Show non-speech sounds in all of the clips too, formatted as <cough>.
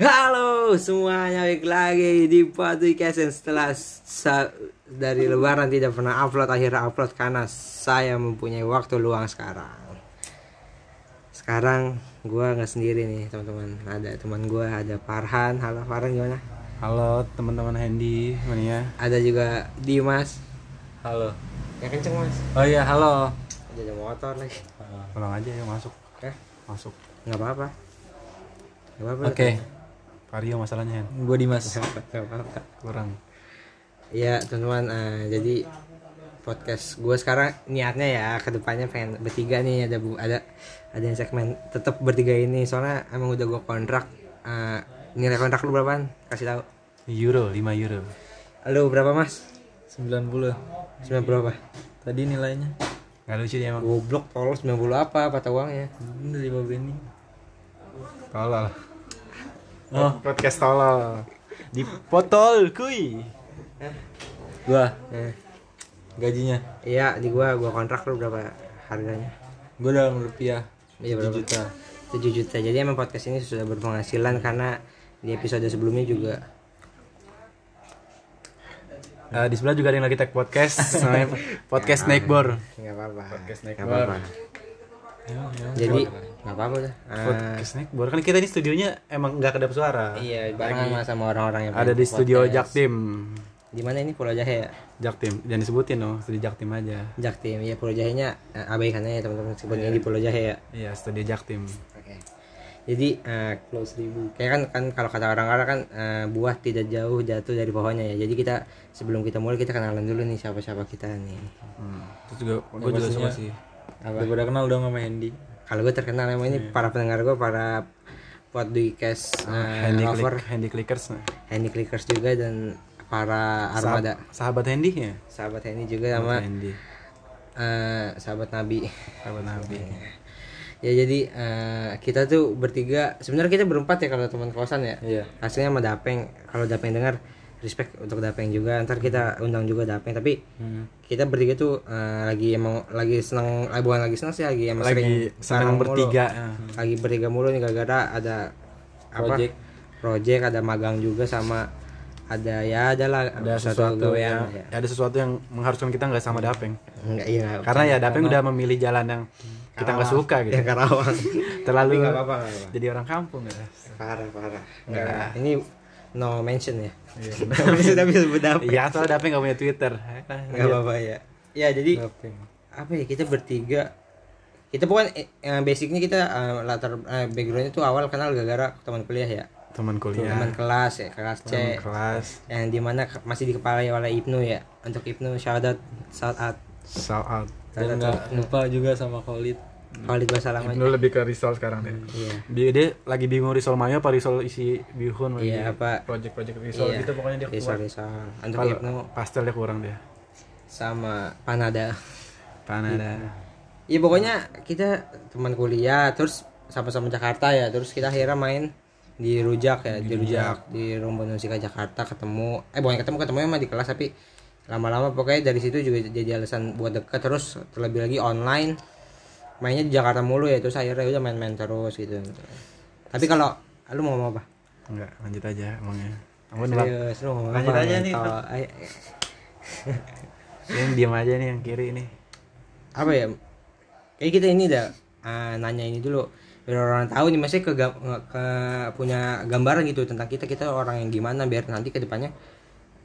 Halo semuanya, balik lagi di podcast yang setelah sa- dari lebaran tidak pernah upload akhirnya upload karena saya mempunyai waktu luang sekarang. Sekarang gua nggak sendiri nih teman-teman, ada teman gua ada Farhan. Halo Farhan gimana? Halo teman-teman Handy, mania. Ada juga Dimas. Halo. Yang kenceng mas. Oh iya, halo. Ada ada motor lagi. Pulang aja ya masuk. Eh, Masuk. nggak apa-apa. Nggak apa-apa. Oke. Vario masalahnya. Gue Dimas. Nggak. Kurang. Iya teman-teman, eh, jadi podcast gue sekarang niatnya ya ke depannya pengen bertiga nih ada bu- ada ada yang segmen tetap bertiga ini soalnya emang udah gue kontrak eh, nilai kontrak lu berapaan kasih tahu Euro, 5 euro. lu berapa mas 90. 90 berapa Tadi nilainya. Gak lucu dia emang. goblok tolol 90 apa apa uangnya Ini dari Bapak ini. Tolol. Oh, Podcast tolol. Dipotol, kuy. gua eh, gajinya. iya di gua gua kontrak lu berapa harganya Gua dalam rupiah. Iya, 7 berapa? juta. 7 juta jadi emang podcast ini sudah berpenghasilan karena di episode sebelumnya juga Eh, di sebelah juga ada yang lagi tag podcast namanya <laughs> podcast Snakebor. nggak apa-apa Podcast nggak Snackbar. apa-apa jadi nggak apa-apa dah Ah, Podcast Snakebor kan kita ini studionya emang nggak kedap suara. Iya, barengan sama sama orang-orang yang Ada di studio podcast. Jaktim. Di mana ini Pulau Jahe ya? Jaktim, jangan disebutin dong, studio Jaktim aja. Jaktim. Ya Pulau Jahenya eh, abaikan aja ya teman-teman sebutnya di Pulau Jahe ya. Iya, studio Jaktim. Oke. Jadi eh, close ribu. Kayak kan kan kalau kata orang-orang kan eh, buah tidak jauh jatuh dari pohonnya ya. Jadi kita sebelum kita mulai kita kenalan dulu nih siapa-siapa kita nih. Hmm. Terus juga gue juga suka sih. Apa? Udah pada kenal dong sama Hendy. Kalau gue terkenal emang ini para pendengar gue para podcast eh, Handy lover, click, handy clickers. nah. handy clickers juga dan para armada Sahabat Handy ya? sahabat Handy juga sama Handy. eh, sahabat Nabi. Sahabat Nabi. <laughs> Ya jadi eh, kita tuh bertiga sebenarnya kita berempat ya kalau teman kosan ya. Iya. Hasilnya sama Dapeng. Kalau Dapeng dengar respect untuk Dapeng juga. Ntar kita undang juga Dapeng. Tapi Hmm. kita bertiga tuh eh, lagi emang lagi seneng, eh, bukan lagi seneng sih lagi emang sering Lagi senang bareng mulu. bertiga. nah. Lagi bertiga mulu nih gara-gara ada apa? Project. Project ada magang juga sama ada ya adalah Ada sesuatu yang ya. ada sesuatu yang mengharuskan kita nggak sama Dapeng. Enggak iya. Karena ya Dapeng udah memilih jalan yang kita nggak suka gitu. Ya Karawang. Terlalu nggak apa-apa, nggak apa-apa. jadi orang kampung ya. parah parah ini no mention ya. Iya. <laughs> tapi sudah bisa berdampak Iya, soalnya Dapeng nggak punya Twitter. nggak apa-apa ya ya jadi apa ya kita bertiga kita bukan eh, eh, basicnya kita eh, latar eh, backgroundnya tuh awal kenal gara-gara teman kuliah ya. Teman kuliah, teman kelas ya kelas C. Teman kelas, yang di mana masih dikepalai oleh Ibnu ya. Untuk Ibnu shout out shout out. Shout out. Dan nggak lupa juga sama Khalid. Khalid Basalam aja Lu lebih ke risol sekarang deh. iya Dia, dia lagi bingung risol mayo apa risol isi bihun lagi. Iya, apa- Project-project risol iya gitu pokoknya dia keluar. risal untuk Kalau Ibnu pastel dia kurang dia. sama Panada Panada. Iya pokoknya kita teman kuliah terus sama-sama Jakarta ya terus kita akhirnya main di Rujak ya di, Rujak di Rombongan Musika Jakarta ketemu eh bukan ketemu ketemu emang di kelas tapi lama-lama pokoknya dari situ juga jadi alasan buat deket terus terlebih lagi online mainnya di Jakarta mulu ya terus akhirnya udah main-main terus gitu tapi kalau lu mau ngomong apa? Enggak, lanjut aja emangnya. Kamu nolak. Serius, lu mau ngomong Lanjut apa? aja nih. Yang diam aja nih yang kiri ini. apa ya kayak kita ini dah ah, nanya ini dulu biar orang tahu nih masih ke, nge- ke punya gambaran gitu tentang kita kita orang yang gimana biar nanti ke depannya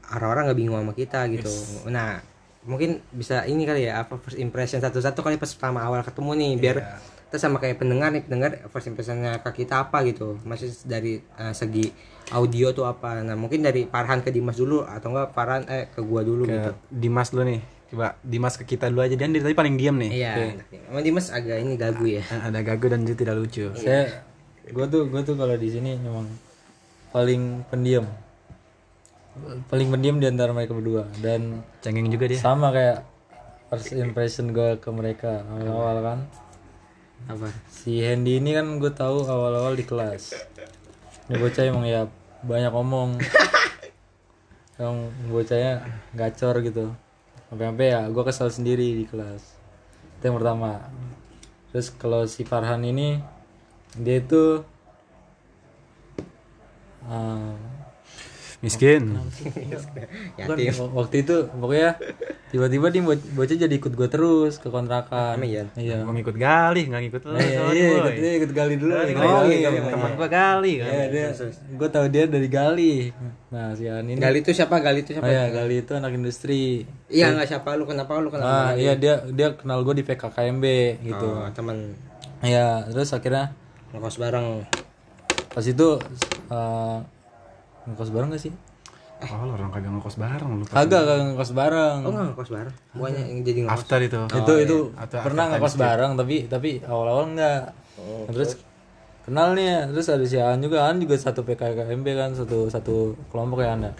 orang-orang nggak bingung sama kita gitu nah mungkin bisa ini kali ya apa first impression satu-satu kali pas pertama awal ketemu nih biar kita sama kayak pendengar nih pendengar first impressionnya ke kita apa gitu. Masih dari eh, segi audio tuh apa. Nah mungkin dari Farhan ke Dimas dulu atau enggak Farhan eh ke gua dulu gitu. Ke Dimas dulu nih. Coba Dimas ke kita dulu aja. Dan dari tadi paling diam nih. iya emang Dimas agak ini gagu ya? Eh, Ada gagu dan dia tidak lucu. Saya gua tuh gua tuh kalau di sini memang paling pendiam. Paling pendiam di antara mereka berdua dan Cengeng juga dia. sama kayak first impression gue ke mereka awal-awal kan. apa Si Hendy ini kan gue tahu awal-awal di kelas. Ini bocah emang ya banyak omong. <laughs> yang bocahnya gacor gitu. Sampai-sampai ya gue kesal sendiri di kelas. Itu yang pertama. Terus kalau si Farhan ini dia itu Miskin. <laughs> Yatim waktu itu pokoknya tiba-tiba dia bo- bocah jadi ikut gue terus ke kontrakan. Iya? Iya. Gua ngikut gali, nggak ngikut lu. Iya, sorry, iya, ikut, dia ikut gali dulu. ikut Oh, iya, iya, teman iya. gua gali kan. Iya, dia, gue tahu dia dari gali. Nah, si An ini. Gali itu siapa Gali itu Oh siapa iya, gali itu anak industri. iya nggak siapa lu kenapa lu kenal Ah, iya dia dia kenal gue di PKKMB gitu. oh, teman Iya, terus akhirnya ngekos bareng pas itu eh ngekos bareng gak sih? Oh, lu orang kagak ngekos bareng lu. Kagak, kagak ngekos bareng. oh nggak ngekos bareng bukannya yang jadi ngekos After itu. itu itu Atau pernah ngekos bareng tapi tapi awal-awal enggak. terus kenal nih ya, terus ada si An juga An juga satu PKKMB kan satu satu kelompok ya Anda.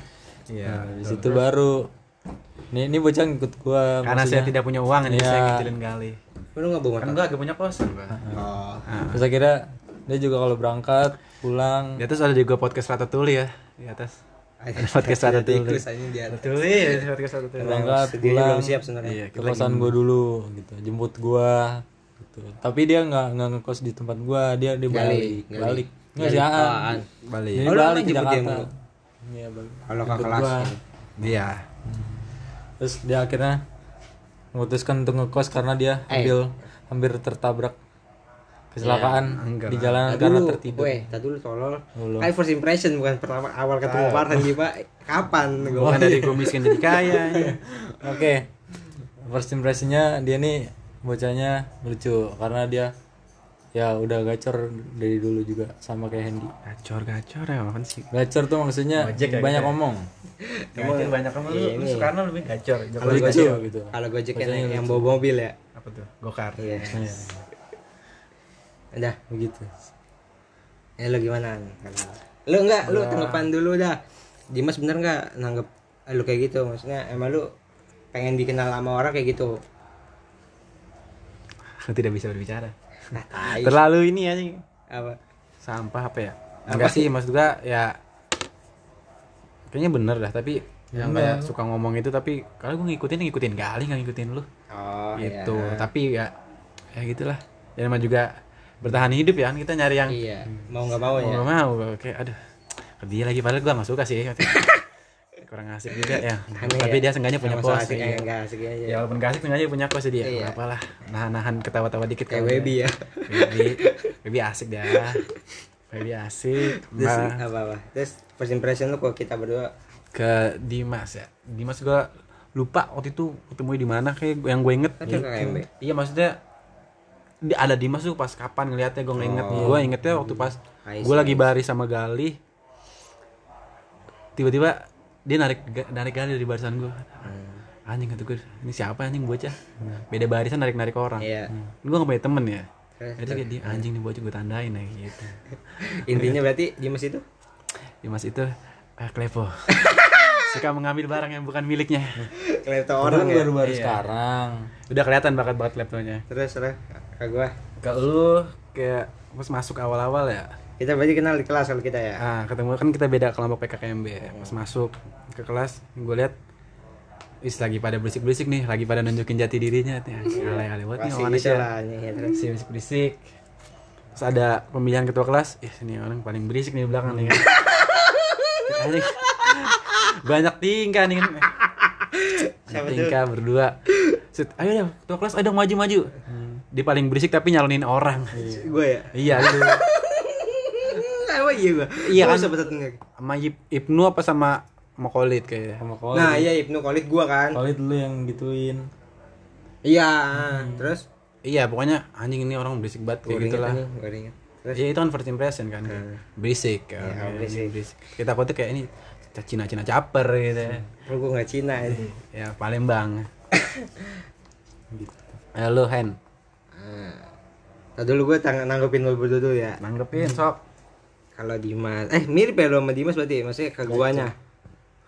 Iya. Nah, di situ baru ini ini bocah ngikut gua Karena saya maksudnya. tidak punya uang Iya. saya ngikilin gali. lu nggak bawa Kan gua agak punya kosan gua. oh Terus akhirnya dia juga kalau berangkat pulang Di atas ada juga podcast Ratatouille ya di atas. Ada podcast aja dia Ratatouille, ada podcast Ratatouille. berangkat dia pulang belum siap sebenarnya Iya, ke kosan gua dulu gitu jemput gua gitu tapi dia nggak nggak ngekos di tempat gua dia dia balik gali. balik nggak sih. Aan. Oh, Aan. Balik. Lu balik ke jemput dia Jakarta iya balik kalau ke kelas gua. Iya. terus dia akhirnya memutuskan untuk ngekos karena dia Eh. ambil hampir tertabrak kecelakaan enggak di Tadi karena dulu, tertidur weh, tadi dulu tolol. Kan first impression bukan pertama awal ketemu Farhan Giba. Kapan? Bukan dari gua miskin jadi kaya. <laughs> ya. oke first impressionnya dia nih bocahnya lucu karena dia ya udah gacor dari dulu juga sama kayak Hendy Gacor gacor ya apa sih? gacor tuh maksudnya Gojek ya, banyak gitu ya? ngomong Gacor banyak kamu lu, lu Soekarno lebih gacor. Kalau lucu gitu kalau Gojek yang, yang bawa mobil ya. Apa tuh? Gokar. Iya. Iya, Udah. begitu Ya lu gimana? Lu enggak, lu tanggapan dulu dah. Dimas bener enggak nanggep lu kayak gitu? Maksudnya emang lu pengen dikenal sama orang kayak gitu? <laughs> Tidak bisa berbicara. Nah. Terlalu ini anjing. apa? Sampah apa ya? Enggak sih, maksud gua ya kayaknya bener dah, tapi yang kayak suka ngomong itu tapi kalau gue ngikutin ngikutin kali nggak ngikutin lu Oh, gitu tapi ya ya gitulah ya namanya juga bertahan hidup ya kan kita nyari yang Iya, mau nggak mau mau ya. nggak mau kayak aduh ke dia lagi padahal gua nggak suka sih <laughs> kurang asik juga ya Aneh tapi ya. dia sengaja punya pos asik enggak asik aja. ya walaupun gak asik sengaja punya kos dia Iya. apa lah nahan-nahan ketawa-tawa dikit Kayak Webi dia. ya. Webi Webi asik dah Webi asik Terus apa apa? Terus first impression lu kok kita berdua ke Dimas ya Dimas gua lupa waktu itu ketemu di mana kayak yang gue inget KMB. iya maksudnya ada Dimas tuh pas kapan ngeliatnya gue nggak inget. Oh. gue ingetnya waktu pas gue lagi baris sama Gali. Tiba-tiba dia narik narik Gali dari barisan gue Hmm. anjing kata gue ini siapa anjing bocah? Beda barisan narik narik orang. Iya. gue gak punya temen ya. Terus, itu kayak dia anjing nih bocah gue tandain ya gitu. <laughs> Intinya berarti Dimas itu? Dimas itu eh, klepo. <laughs> Suka mengambil barang yang bukan miliknya. Kelihatan orang orang ya. baru-baru Iya. sekarang udah kelihatan bakat bakat laptopnya Terus terus ke gua. ke lu kayak pas masuk awal-awal ya? Kita berarti kenal di kelas kalau kita ya. ah ketemu kan kita beda kelompok PKKMB pas masuk ke kelas gue lihat is lagi pada berisik-berisik nih lagi pada nunjukin jati dirinya. Ya, alay alay banget nih Pasti orang gitu ya lah nih, ya, terus. si berisik berisik terus ada pemilihan ketua kelas ih ini orang paling berisik nih di belakang nih. Kan <laughs> banyak tingkah nih. Kan tingkah berdua. Set, ayo deh ketua kelas ayo maju maju dia paling berisik tapi nyalonin orang Gue ya. iya <laughs> lu Apa iya gua? Iya kan? Siapa satu enggak? sama Ip- Ibnu apa sama sama Khalid kayaknya sama Khalid Nah, iya Ibnu Khalid gua kan. Khalid dulu yang gituin Iya, terus iya pokoknya anjing ini orang berisik banget kayak gitu inget lah nih, gua inget. Terus ya itu kan first impression kan kayak berisik kan Iya, kayak berisik. kita kok kayak ini Cina Cina caper gitu ya oh, gua enggak Cina ya. ya Palembang <laughs> gitu. Lu Hen Tadi dulu gua tang nanggepin lu berdua dulu ya. nanggepin sok Kalau Dimas, eh mirip ya lu sama Dimas berarti, maksudnya ke guanya.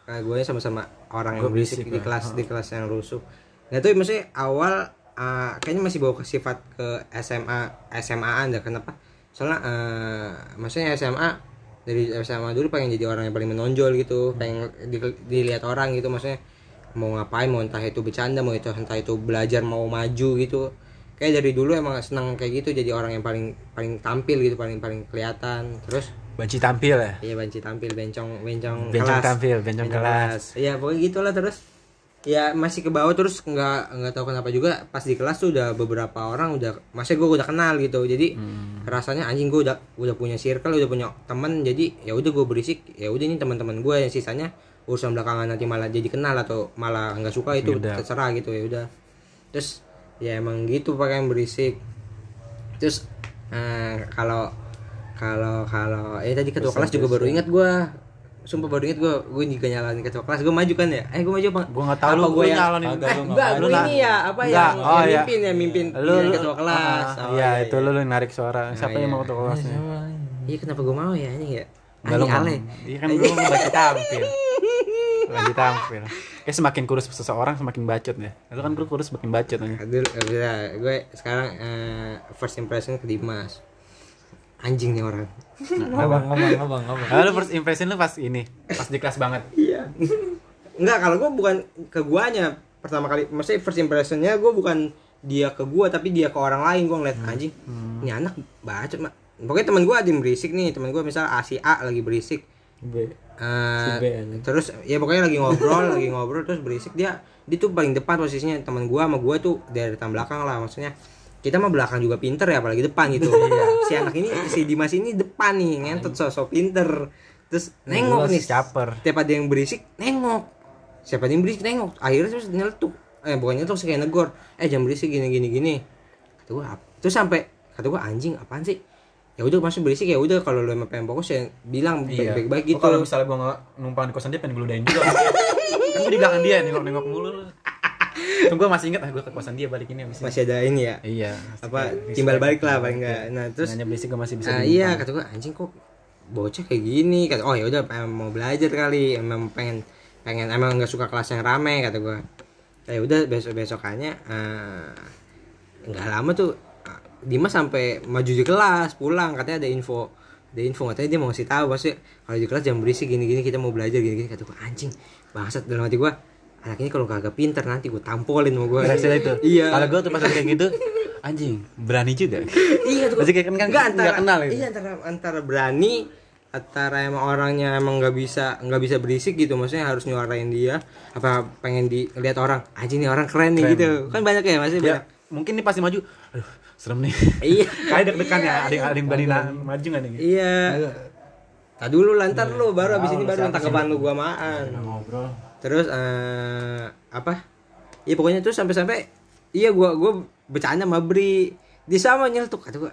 Ke guanya sama-sama orang yang berisik berisik di kelas di kelas yang rusuh. Nah itu maksudnya awal uh, kayaknya masih bawa ke sifat ke SMA SMA-an dah kenapa? Soalnya uh, maksudnya SMA dari SMA dulu pengen jadi orang yang paling menonjol gitu, pengen di- dilihat orang gitu maksudnya mau ngapain mau entah itu bercanda mau itu entah itu belajar mau maju gitu kayak dari dulu emang senang kayak gitu jadi orang yang paling paling tampil gitu paling paling kelihatan terus banci tampil ya Iya banci tampil bencong bencong Bencong kelas. tampil, bencong kelas. Iya pokoknya gitulah terus. Ya masih ke bawah terus nggak nggak tahu kenapa juga pas di kelas tuh udah beberapa orang udah masih gue udah kenal gitu jadi Hmm. rasanya anjing gue udah udah punya circle udah punya teman jadi ya udah gue berisik ya udah ini teman-teman gue yang sisanya urusan belakangan nanti malah jadi kenal atau malah nggak suka itu Yaudah. terserah gitu ya udah terus ya emang gitu pakai yang berisik. Terus eh, kalau kalau kalau eh tadi ketua kelas juga baru ingat gua. Sumpah baru ingat gua gue juga nyalain ketua kelas. Gue maju kan ya? Eh gue maju apa Gua nggak tahu apa lu, gue lu yang nyalonin. eh, lu enggak nggak- gue lu ini ya apa Enggak, yang, oh, yang iya. mimpin ya mimpin. Lu yang lu- ketua kelas. Ah, Oh, iya itu lu lu narik suara. Siapa iya, yang mau iya. ketua kelasnya? Iya kenapa gue mau ya ini ya? Enggak lu ngomong. ale. Iya kan lu ngomong banci tampil. <laughs> Banci tampil. Kayak semakin kurus seseorang semakin bacot ya. Lu kan kurus kurus semakin bacot aja. Aduh, bisa gue sekarang eh, first impression ke Dimas anjing nih orang Ngomong, ngomong, ngomong, ngomong. Ah, lu first impression lu pas ini, pas di kelas banget. Iya. Enggak, kalau gue bukan ke guanya pertama kali, maksudnya first impressionnya gue bukan dia ke gua tapi dia ke orang lain gue ngeliat anjing. Ini anak bacot mak. Pokoknya teman gue ada yang berisik nih, teman gue misal A si A lagi berisik. B. Eh, terus ya pokoknya lagi ngobrol, <laughs> lagi ngobrol terus berisik. Dia dia tuh paling depan posisinya teman gua sama gua tuh dari depan belakang lah maksudnya. Kita mah belakang juga pinter ya apalagi depan gitu. <laughs> Si anak ini si Dimas ini depan nih ngentot sosok pinter. Terus nengok nih. caper. tiap ada yang berisik nengok. Siapa yang berisik nengok. Akhirnya terus nyeletuk. Eh bukannya terus kayak negor. Eh jangan berisik gini gini gini. Kata gua terus sampai kata gua anjing apaan sih ya udah masuk berisik ya udah kalau lu emang pengen fokus ya bilang Iya. baik-baik gitu Oh, kalau misalnya gua nggak numpang di kosan dia pengen geludain juga. kan gua di belakang dia nengok-nengok mulu. Tuh gua masih inget ah gua ke kosan dia balik ini habis ini. masih ada ini ya Iya. apa timbal balik lah paling enggak nah terus Nanya berisik gua masih bisa. dinumpang. iya kata gua anjing kok bocah kayak gini kata oh ya udah mau belajar kali emang pengen pengen emang nggak suka kelas yang rame kata gua ya udah besok besokannya nggak lama tuh Dimas sampai maju di kelas pulang katanya ada info ada info katanya dia mau ngasih tahu pasti kalau di kelas jangan berisik gini gini kita mau belajar gini gini kata anjing bangsat dalam hati gua anak ini kalau kagak pinter nanti gua tampolin mau gua Berhasil itu. iya Kalau gua tuh pas kayak gitu anjing, berani juga. <laughs> iya tuh Masih kayak kan kan antara nggak kenal itu. iya antara antara berani antara emang orangnya emang nggak bisa nggak bisa berisik gitu maksudnya harus nyuarain dia apa pengen dilihat orang anjing nih orang keren nih Keren. gitu kan banyak ya masih Ya, banyak mungkin nih pasti maju. Aduh, serem nih. iya. <laughs> Kayak deg-degan ya, ada yang ada yang berani na- maju nggak nih? iya. Tak dulu lantar lu baru abis ini baru tanggapan lu gua maan Ngobrol. terus eh apa? Iya pokoknya terus sampai-sampai iya gua gua bercanda sama Bri. Di sama nyeletuk kata gua.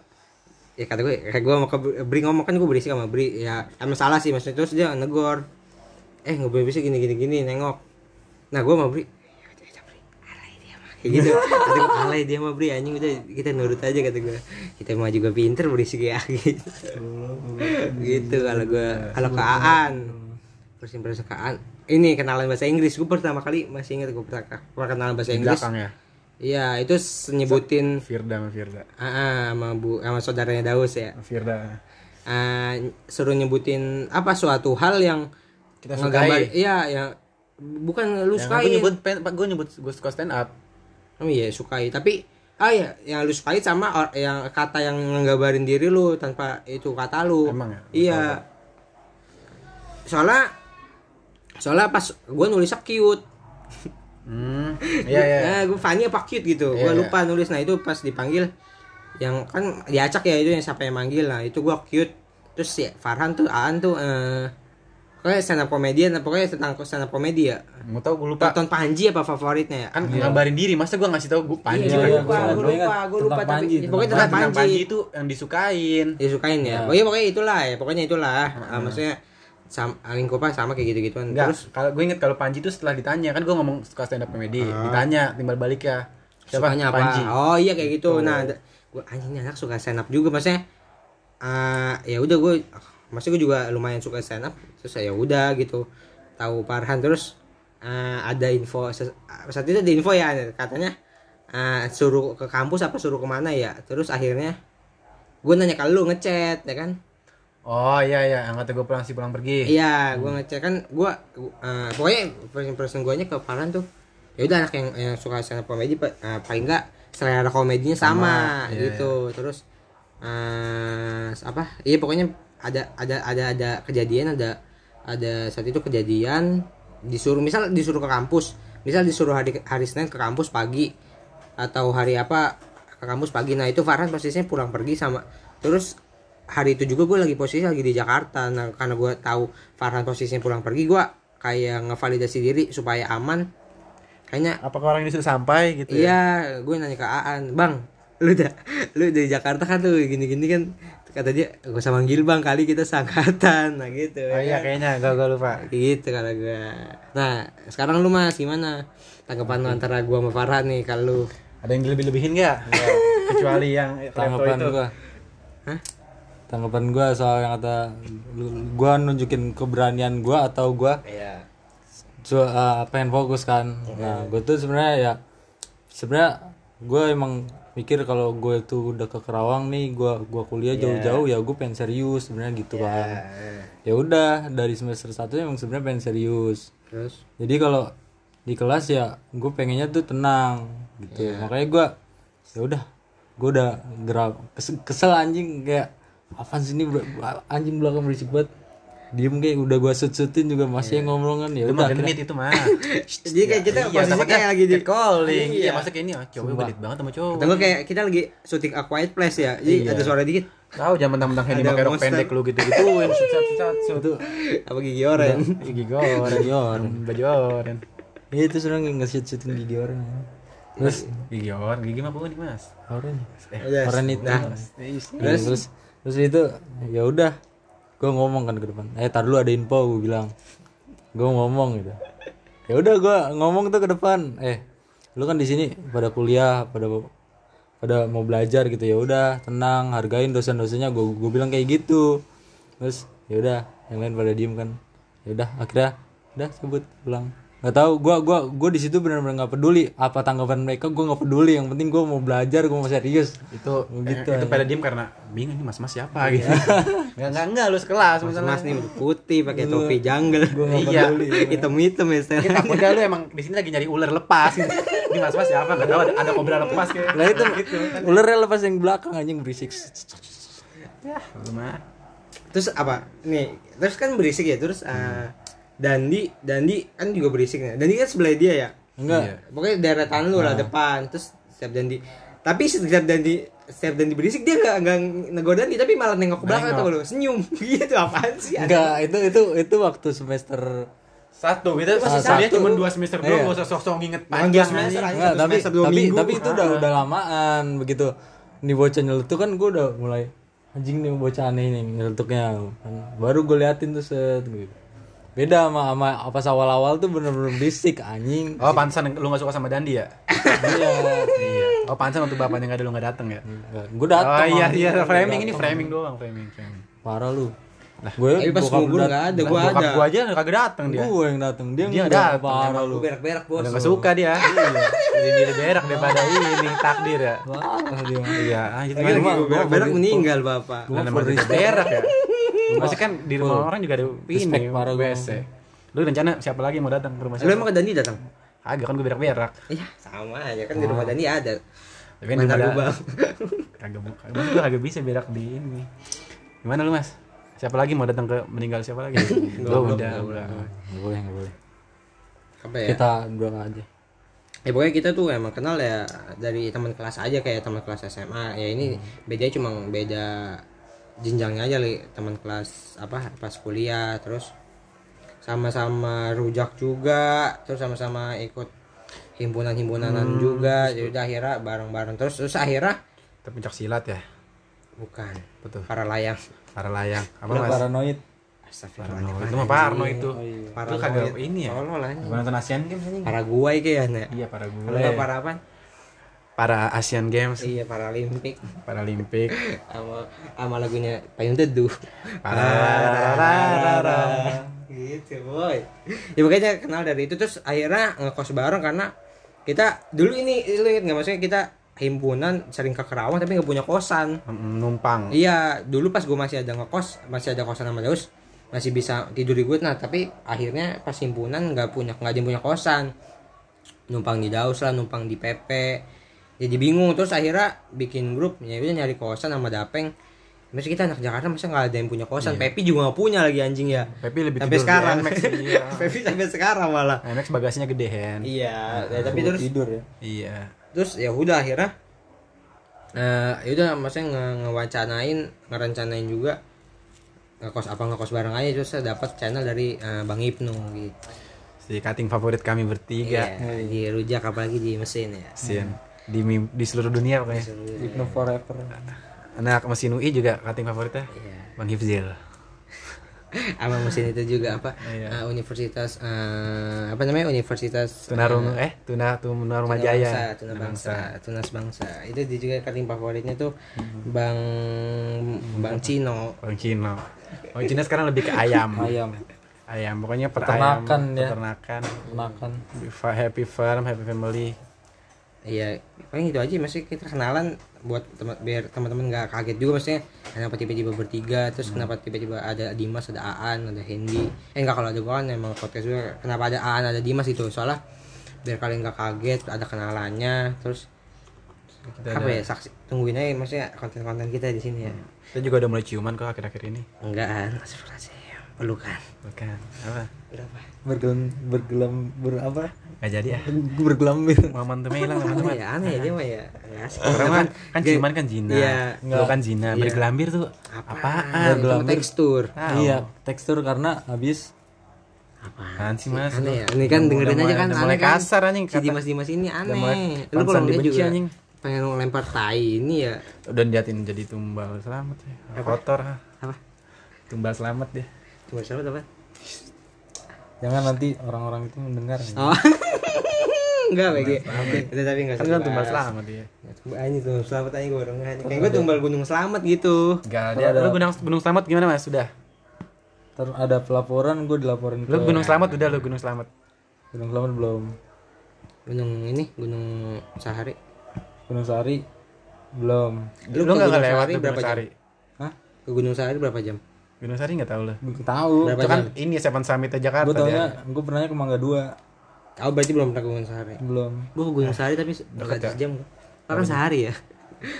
Ya kata gue kayak gua mau ke Bri ngomong kan gua berisik sama Bri. Ya emang salah sih maksudnya. Terus dia negor eh nggak boleh berisik gini gini gini nengok. Nah gua sama Bri "Ya, ya, ya, Bri, alay dia mah." Kayak gitu kata gua alay dia mah Bri anjing udah kita nurut aja kata gua kita mah juga pinter berisik ya gitu gitu kalau gua kalau ke Aan terus impresi ke Aan ini kenalan bahasa Inggris gue pertama kali masih ingat gue pernah kenalan bahasa Inggris belakang ya. iya itu nyebutin Firda sama Firda. ah, sama bu sama saudaranya Daus ya Firda. Ah, suruh nyebutin apa suatu hal yang Kita sukai. iya yang bukan lu Yang gue nyebut pen, gue nyebut gue suka stand up. Oh iya sukai tapi ah ya yang lu sukai sama or- yang kata yang nggambarin diri lu tanpa itu kata lu Emang ya? iya soalnya soalnya pas gue nulisnya cute Hmm, iya iya. <laughs> Nah, gue Fanny apa cute gitu. Iya, gue iya. lupa nulis. Nah, itu pas dipanggil yang kan diacak ya itu yang siapa yang manggil. Nah, itu gue cute. Terus ya Farhan tuh Aan tuh eh pokoknya stand up komedian pokoknya tentang stand up komedi ya. Mau tau gue lupa. Tonton Panji apa favoritnya ya? Kan ngabarin diri, masa gue ngasih tau gue Panji Iya, kan? gue lupa, Gua gue lupa, gue lupa tentang tapi Panji, pokoknya tentang Panji. Panji. itu yang disukain. disukain ya. Pokoknya pokoknya itulah ya, pokoknya itulah. Ah, maksudnya sama lingkupan sama kayak gitu-gituan. Enggak, Terus kalau gue inget kalau Panji itu setelah ditanya kan gue ngomong suka stand up comedy, ditanya timbal balik ya. Siapa? sukanya apa? Panji. Oh iya kayak gitu. Nah, gue anjing ini anak suka stand up juga maksudnya. eh ya udah gue maksudnya gue juga lumayan suka stand up terus ya udah gitu tahu Farhan terus eh, ada info saat itu ada info ya katanya eh, suruh ke kampus apa suruh ke mana ya terus akhirnya gue nanya ke lu ngechat ya kan Oh iya iya, yang kata gue pulang sih pulang pergi. Iya, gua ngecek kan gua uh, pokoknya first impression guanya ke Farhan tuh ya udah anak yang, yang suka stand up komedi pa- uh, paling enggak selera komedinya sama, Sama, iya, gitu. Terus uh, apa? Iya pokoknya ada ada ada ada kejadian ada ada saat itu kejadian disuruh misal disuruh ke kampus misal disuruh hari hari Senin ke kampus pagi atau hari apa ke kampus pagi. Nah itu Farhan posisinya pulang pergi sama terus hari itu juga gue lagi posisi lagi di Jakarta. Nah karena gue tahu Farhan posisinya pulang pergi gue kayak ngevalidasi diri supaya aman. Kayaknya Apakah orang ini sudah sampai gitu ya? Iya, gue nanya ke Aan, bang, lu udah, lu dari Jakarta kan tuh gini-gini kan, kata dia, gue sama manggil bang kali kita sangkatan, nah gitu. Oh iya kan. kayaknya gak gue lupa. Gitu kata gue. Nah, sekarang lu mas gimana? Tanggapan lu antara gue sama Farhan nih kalau lu. Ada yang dilebih-lebihin nggak? Kecuali yang <laughs> tanggapan Hah? tanggapan gua soal yang kata gua nunjukin keberanian gua atau gua Iya. so, uh, pengen fokus kan nah gue tuh sebenarnya ya sebenarnya gue emang mikir kalau gue tuh udah ke Kerawang nih gua gua kuliah jauh-jauh ya gue pengen serius sebenarnya gitu kan. Ya udah dari semester satu emang sebenarnya pengen serius. Terus? jadi kalau di kelas ya gue pengennya tuh tenang gitu. Makanya gue ya udah gue udah gerak kesel, kesel anjing kayak apa sih ini anjing belakang berisik banget diem kayak udah gue sut-sutin juga masih ngomong kan ya udah genit itu mah. <laughs> Jadi kayak kita Iya, posisinya takutnya kayak lagi di calling. Iya, Iya. masa kayak ini oh, cowok genit banget sama cowok. Atau kayak kita lagi syuting A Quiet Place ya. Jadi ada suara dikit. Tahu jangan mentang-mentang Hendy pakai rok pendek lu gitu-gituin susat-susat itu Apa gigi oren. gigi goreng, Gigi oranye. baju oren. ya itu sudah nge-shoot-shootin gigi orang terus Gigi oren, gigi mah bukan nih, Mas. orang Yes. orang itu Nah, terus terus terus itu ya udah gue ngomong kan ke depan. Eh tar dulu ada info gue bilang. Gue ngomong gitu. Ya udah gue ngomong tuh ke depan. Eh lu kan di sini pada kuliah pada pada mau belajar gitu. Ya udah tenang hargain dosen-dosennya. Gue gue bilang kayak gitu. Terus ya udah yang lain pada diem kan. Ya udah akhirnya udah sebut pulang nggak tahu gua gua gua di situ benar-benar nggak peduli apa tanggapan mereka gua nggak peduli yang penting gua mau belajar gua mau serius Itu Gitu eh, itu pada diem karena bingung ini mas-mas siapa gitu. <laughs> Enggak enggak enggak lu sekelas misalnya. Mas nih putih pakai topi jungle. Iya. Hitam-hitam ya Kita setelan. takutnya lu emang di sini lagi nyari ular lepas. Ini mas-mas siapa? Enggak tahu ada, ada kobra lepas kayak. Lah itu ularnya lepas yang belakang anjing berisik. Ya. Terus apa? Nih, terus kan berisik ya. Terus eh, Dandi, Dandi kan juga berisik nih. Dandi kan sebelah dia ya. Enggak. Iya. Pokoknya deretan lu lah depan. Terus setiap Dandi tapi setiap Dandi setiap Dandi berisik dia nggak nggak nego Dandi tapi malah nengok ke belakang atau lu senyum <laughs> gitu apaan sih Enggak, itu itu itu waktu semester Satu, kita Masih kuliah satu. cuma dua semester doang, Iya. gak usah sok-sok nginget Panjang semester aja. Enggak, satu tapi semester, dua tapi minggu. tapi itu udah udah lamaan begitu. Nih bocah nyeletuk kan gue udah mulai anjing nih bocah aneh nih nyeletuknya. Baru gue liatin tuh set gitu. Beda sama sama apa awal-awal tuh bener-bener berisik anjing. Oh, pantesan lu gak suka sama Dandi ya? Iya. iya. Oh, pantesan waktu bapaknya gak ada lu gak dateng ya? Gue datang. Oh iya, iya, framing ini framing doang, framing, framing. Parah lu. Gue tapi pas gugur dat- nggak ada bokap ada gua aja kagak dateng dia. Gue yang datang. Dia, Dia enggak datang, parah Lu lu. berak-berak bos Udah gak suka dia. <laughs> Lebih milih berak daripada ini takdir ya. Parah dia. Iya, anjir gimana? lagi berak-berak meninggal bapak for berak ya. Masih kan di rumah orang juga ada ini gua. WC. Lu rencana siapa lagi yang mau datang ke rumah lu siapa? emang ke Dandi datang Agak kan gue berak-berak. iya sama aja kan di rumah Dandi ada Tapi kan ada lubang. <laughs> kagak buka. Gue kagak bisa berak di ini. Gimana lu, Mas? Siapa lagi mau datang ke meninggal siapa lagi? <laughs> Gue udah, udah. Nggak boleh, nggak boleh. apa ya Kita berdua aja. ya pokoknya kita tuh emang kenal ya dari teman kelas aja kayak teman kelas SMA ya ini bedanya cuma beda jenjangnya aja li teman kelas apa pas kuliah terus sama-sama rujak juga terus sama-sama ikut himpunan-himpunanan juga jadi udah akhirnya bareng-bareng terus terus akhirnya Kita puncak silat ya. bukan Betul. para layang Para layang. Apa Mas? paranoid. Parno. Itu mah Parno itu. para Itu kagak ini ya. tolol lah Gua nonton Asian Games anjing. para gua kayaknya Iya, para gue. kalau para apa Para Asian Games, iya Paralimpik. Paralimpik. <laughs> sama sama lagunya Payung Teduh. Pararararara. gitu boy. Ya makanya kenal dari itu terus akhirnya ngekos bareng karena kita dulu ini lu inget nggak? Maksudnya kita himpunan sering ke Kerawang tapi nggak punya kosan. Numpang. iya dulu pas gue masih ada ngekos masih ada kosan sama Daus masih bisa tidur di gue nah tapi akhirnya pas himpunan nggak punya nggak ada yang punya kosan. Numpang di Daus lah numpang di PP jadi bingung terus akhirnya bikin grup ya udah nyari kosan sama Dapeng Masa kita anak Jakarta masa nggak ada yang punya kosan. Pepi juga nggak punya lagi anjing ya. Pepi lebih sampai tidur di sekarang. NMAX, <laughs> iya. Pepi sampai sekarang malah. IMAX bagasinya gede Hen Iya, ya, tapi terus tidur ya iya terus ya udah akhirnya eh ya udah maksudnya nge ngewacanain ngerencanain juga ngekos apa ngekos bareng aja terus saya dapat channel dari eh, Bang Ibnu gitu. si cutting favorit kami bertiga Iya, di rujak apalagi di mesin ya. Sian. Di di seluruh dunia pokoknya. Hypno forever. Anak mesin UI juga cutting favoritnya. Iya. Bang Hifzil. <laughs> Sama mesin itu juga apa? Iya. eh, universitas eh, apa namanya? Universitas Tunarungu eh Tuna Tunarumah Bangsa, Jaya Tuna Bangsa, Tunas Bangsa. Itu dia juga cutting favoritnya tuh Bang Bang Cino. Bang Cino. Bang Cino sekarang lebih ke ayam. <laughs> Ayam. Ayam. Pokoknya per Peternakan ayam, ya. peternakan. Fa- happy farm happy family Iya, paling itu aja masih kita kenalan buat teman biar teman-teman nggak kaget juga maksudnya kenapa tiba-tiba bertiga terus kenapa tiba-tiba ada Dimas ada Aan ada Hendy eh enggak kalau ada gua kan emang podcast juga kenapa ada Aan ada Dimas itu soalnya biar kalian nggak kaget ada kenalannya terus Kita apa ada- ya saksi tungguin aja maksudnya konten-konten kita di sini ya. Kita juga udah mulai ciuman kok akhir-akhir ini. Enggak An astagfirullahaladzim. Pelukan. Bukan apa? Berapa? Bergelam bergelam ber apa nggak jadi ya <laughs> bergelam gitu Muhammad tuh hilang <laughs> aneh teman-teman ya aneh ya dia mah ya asik. Orang kan, kan ciuman kan zina. Iya. Enggak kan zina. Iya. Bergelambir tuh apaan, Bergelambir. tekstur Tahu. iya tekstur karena habis Apaan sih Mas? aneh ya ini kan Udah dengerin mulai- aja kan aneh kan? kasar anjing si kata. Dimas Dimas ini aneh mulai lu kalau dia dibenci, juga anjing. pengen lempar tai ini ya Udah diatin jadi tumbal selamat ya. Kotor ha. apa Tumbal selamat dia. cuma siapa apa jangan nanti orang-orang itu mendengar ya. <laughs> enggak bagi itu tapi enggak Kan kan tumbal selamat dia. Anjing tumbal selamat aja gue orang Kayak gue tumbal gunung selamat gitu Enggak, dia lu gunung gunung selamat gimana Mas? Sudah. Ntar ada pelaporan gue dilaporin Lu gunung selamat udah lu gunung selamat. gunung selamat belum Gunung ini Gunung Sahari gunung sari belum Lu, enggak Gunung lewat tuh berapa jam? Hah Ke Gunung Sahari berapa jam? Gunung Sari enggak tahu gue tahu Berapa Itu kan jam? ini Seven Summit Jakarta gue taunya dia. gue pernahnya ke Mangga Dua Kau berarti belum pernah ke Gunung Sahari belum Gue ke Gunung Sahari tapi Dekat ya? sejam gua. Kan sehari ya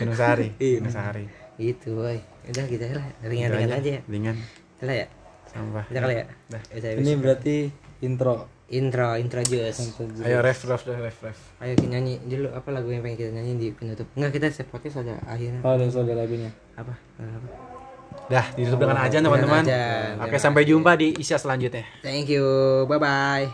Gunung Sari. <laughs> Iya. Gunung Sari. Gitu boy Udah kita lah Ringan-ringan Itu aja ya Ringan. Udah lah ya Sampah. Udah kali ya Dah. Udah, ini berarti intro Intro Intro Jus Ayo ref ref ref ref ref. Ayo kita nyanyi dulu apa lagu yang pengen kita nyanyi di penutup Enggak kita set podcast ada akhirnya oh ada soal lagunya Apa? apa? Dah, ditutup dengan ajan teman-teman. ajan. Oke, sampai jumpa di Isya selanjutnya. Thank you Bye bye